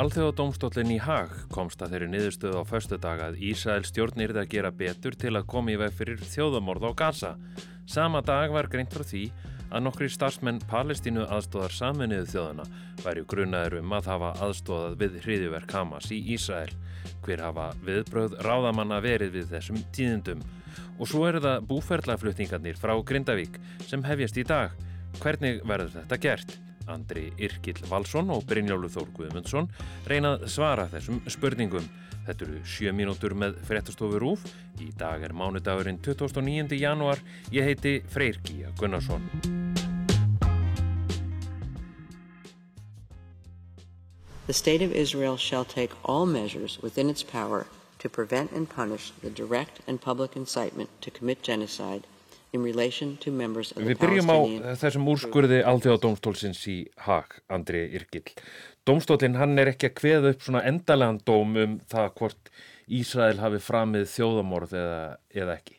Alþjóðadómstólinn í Haag komst að þeirri niðurstöðu á förstu dag að Ísrael stjórnirði að gera betur til að komi í veg fyrir þjóðamorð á Gaza. Sama dag var greint frá því að nokkri starfsmenn Palestínu aðstóðar saminuðu þjóðana væri grunnaður um að hafa aðstóðað við hriðiverk Hamas í Ísrael. Hver hafa viðbröð ráðamanna verið við þessum tíðendum. Og svo eru það búferðlaflutningarnir frá Grindavík sem hefjast í dag. Hvernig verður þetta gert? Andri Irkill Valsson og Brynjálu Þór Guðmundsson reynað svara þessum spurningum. Þetta eru 7 mínútur með fréttastofu Rúf. Í dag er mánudagurinn 29. januar. Ég heiti Freyr Gíja Gunnarsson. The state of Israel shall take all measures within its power to prevent and punish the direct and public incitement to commit genocide Við byrjum á þessum úrskurði alþjóðadómstólsins í Haag, Andri Yrkill. Dómstólinn hann er ekki að kveða upp svona endalega dóm um það hvort Ísrael hafi framið þjóðamorð eða, eða ekki.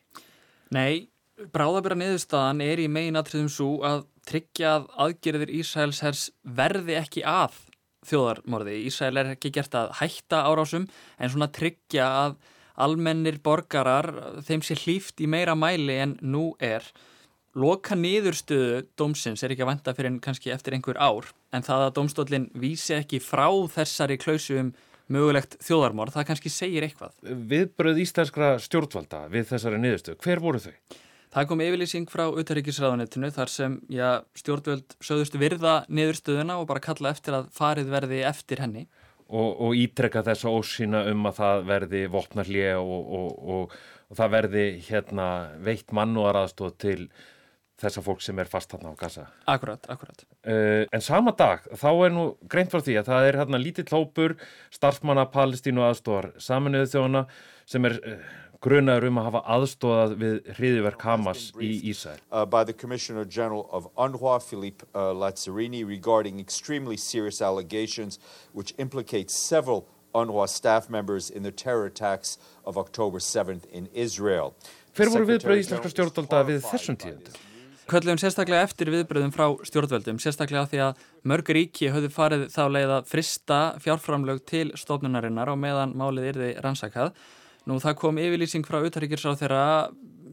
Nei, bráðabera niðurstaðan er í megin aðtriðum svo að tryggja að aðgerðir Ísraels hers verði ekki að þjóðarmorði. Ísrael er ekki gert að hætta árásum en svona tryggja að almennir borgarar þeim sé hlýft í meira mæli en nú er loka niðurstöðu dómsins er ekki að venda fyrir kannski eftir einhver ár en það að dómstólinn vísi ekki frá þessari klausu um mögulegt þjóðarmór, það kannski segir eitthvað. Viðbröð íslenskra stjórnvalda við þessari niðurstöðu, hver voru þau? Það kom yfirlýsing frá utaríkisræðunettinu þar sem já, stjórnvöld sögðust virða niðurstöðuna og bara kalla eftir að farið verði eftir henni og, og ítrekka þessa ósýna um að það verði vopnarlið og, og, og það verði hérna veitt mannúaraðstóð til þessa fólk sem er fast hérna á gasa. Akkurat, akkurat. Uh, en sama dag, þá er nú greint frá því að það er hérna lítið hlópur starfsmanna Palestínu aðstóðar saminuðu þjóna sem er uh, grunaður um að hafa aðstóðað við hriðiverk Hamas í Ísæl. Uh, by the Commissioner General of UNRWA, Philippe uh, Lazzarini, regarding extremely serious allegations which implicate several UNRWA staff members in the terror attacks of October 7th in Israel. Hver voru viðbröð íslenska stjórnvalda við þessum tíðendum? Kvöldlegum sérstaklega eftir viðbröðum frá stjórnvöldum, sérstaklega því að mörg ríki höfðu farið þá leið að frista fjárframlög til stofnunarinnar og meðan málið yrði rannsakað Nú það kom yfirlýsing frá utaríkjursáð þeirra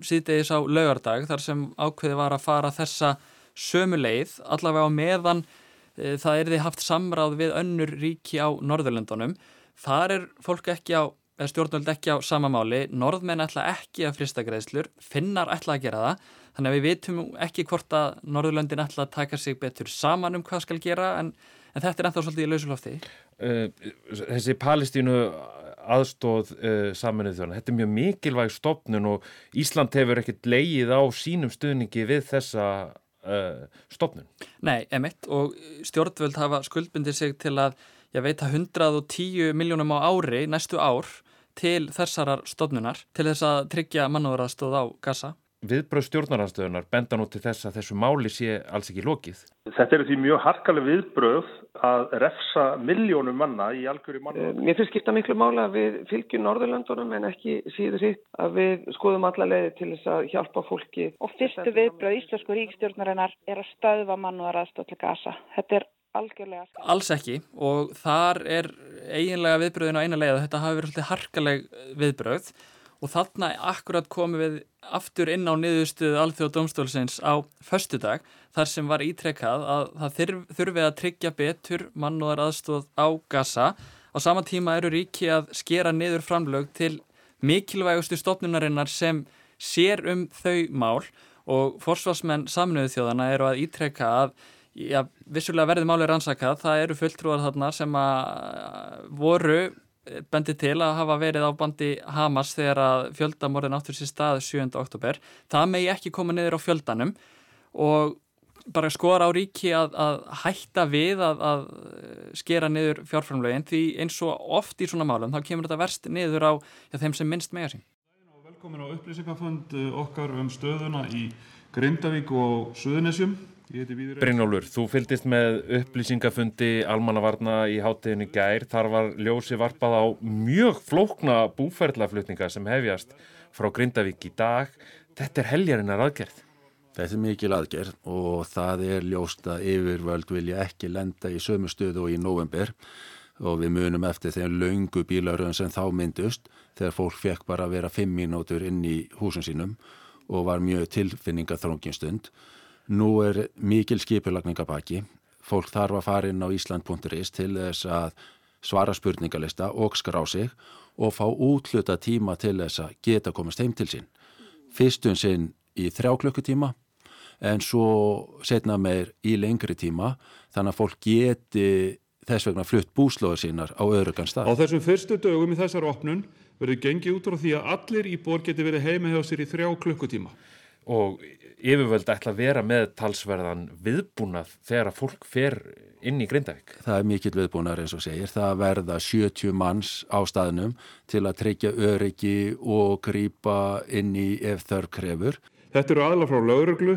síðdegis á laugardag þar sem ákveði var að fara þessa sömu leið allavega á meðan e, það því haft samráð við önnur ríki á Norðurlöndunum. Þar er fólk ekki á, eða stjórnvöld ekki á samamáli, norðmenn ætla ekki að frista greiðslur, finnar ætla að gera það, þannig að við vitum ekki hvort að Norðurlöndin ætla að taka sig betur saman um hvað skal gera en, en þetta er ennþá svolítið í lausulofti. Uh, þessi Palestínu aðstóð uh, saminuð þjóðan. Þetta er mjög mikilvæg stopnun og Ísland hefur ekkert leið á sínum stuðningi við þessa uh, stopnun. Nei, emitt og stjórnvöld hafa skuldbundir sig til að ég veit að 110 miljónum á ári næstu ár til þessarar stopnunar til þess að tryggja mannúðaraðstóð á gassa viðbröð stjórnarhanstöðunar benda nú til þess að þessu máli sé alls ekki lokið? Þetta eru því mjög harkaleg viðbröð að refsa miljónum manna í algjöru manna. Eh, mér finnst skipta miklu mála að við fylgjum Norðurlandunum en ekki síður hitt að við skoðum alla leiði til þess að hjálpa fólki. Og fyrstu viðbröð Íslasku ríkstjórnarinnar er að stöðva mannúðaraðstóð til gasa. Þetta er algjörlega. Alls ekki og þar er eiginlega viðbröðin á eina leið að þetta hafi verið harkaleg viðbröð og þarna akkurat komum við aftur inn á niðurstuðu alþjóð domstólsins á föstudag þar sem var ítrekkað að það þurfi að tryggja betur mannúðar aðstóð á gasa á sama tíma eru ríki að skera niður framlög til mikilvægustu stofnunarinnar sem sér um þau mál. Og forsvarsmenn saminuðu þjóðana eru að ítrekka að já, vissulega verði máli rannsakað, það eru fulltrúar þarna sem að voru bendi til að hafa verið á bandi Hamas þegar að fjöldamorðin áttur sér stað 7. oktober. Það megi ekki koma niður á fjöldanum og bara skora á ríki að, að hætta við að, að skera niður fjárframlegin því eins og oft í svona málum þá kemur þetta verst niður á já, þeim sem minnst mega sín. Velkomin á upplýsingafönd okkar um stöðuna í Grindavík og Suðunisjum. Brynjólfur, þú fylgist með upplýsingafundi almannavarna í hátteginu gær. Þar var ljósi varpað á mjög flókna búferðlaflutninga sem hefjast frá Grindavík í dag. Þetta er heljarinnar aðgerð. Þetta er mikil aðgerð og það er ljóst að yfirvöld vilja ekki lenda í sömu stöðu og í november. og við munum eftir þegar laungu bílaröðum sem þá myndust þegar fólk fekk bara að vera fimm mínútur inn í húsum sínum og var mjög tilfinningaþrónginstund. Nú er mikil skipulagningabaki. Fólk þarf að fara inn á Ísland.is til þess að svara spurningalista og skrá sig og fá útluta tíma til þess að geta komast heim til sín. Fyrstun sinn í þrjá klukkutíma en svo setna meir í lengri tíma þannig að fólk geti þess vegna flutt búslóður sínar á öðrugan stað. Á þessum fyrstu dögum í þessar opnun verður gengið út frá því að allir íbúar geti verið heima hjá sér í þrjá klukkutíma. Og yfirvöld ætla að vera með talsverðan viðbúnað þegar að fólk fer inn í Grindavík. Það er mikill viðbúnar eins og segir. Það verða 70 manns á staðnum til að tryggja öryggi og grýpa inn í ef þörf krefur. Þetta eru aðla frá lauruglu,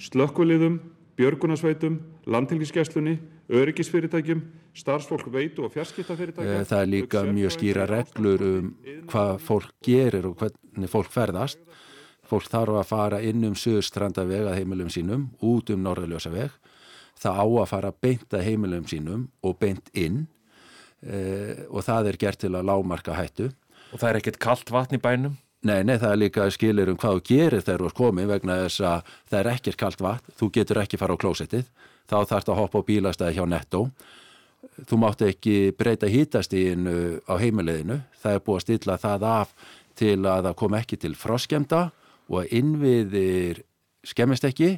slökkviliðum, björgunarsveitum, landhelgiskesslunni, öryggisfyrirtækjum, starfsfólk veitu og fjarskiptafyrirtækjum. Eh, það er líka mjög skýra reglur um hvað fólk gerir og hvernig fólk ferðast. Fólk þarf að fara inn um söðustrandaveg að heimilum sínum, út um norðaljósaveg. Það á að fara beint að heimilum sínum og beint inn eh, og það er gert til að lámarka hættu. Og það er ekkert kallt vatn í bænum? Nei, nei, það er líka skilir um hvað þú gerir þegar þú er komið vegna þess að það er ekkert kallt vatn, þú getur ekki fara á klósettið, þá þarfst að hoppa á bílastæði hjá netto, þú mátt ekki breyta hítastíðinu á heimileginu, það er búið að stilla það af til að það kom ekki til froskemda og að innviðir skemmist ekki,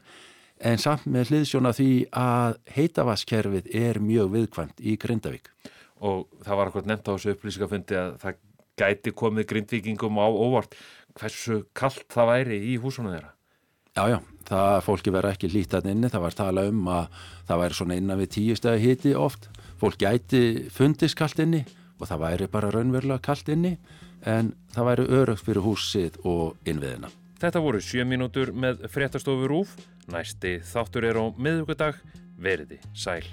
en samt með hliðsjóna því að heitavaskerfið er mjög viðkvæmt í Grindavík. Og það var akkur nefnt á þessu upplýsingafundi að það gæti komið grindvikingum á óvart hversu kallt það væri í húsunum þeirra? Já, já, það fólki verið ekki lítið inni, það var tala um að það væri svona innan við tíu stegi hiti oft, fólk gæti fundist kallt inni og það væri bara raunverulega kallt inni en það væri örugt fyrir húsið og innviðina. Þetta voru sjö mínútur með fréttastofu Rúf, næsti þáttur er á miðugudag, veriði sæl.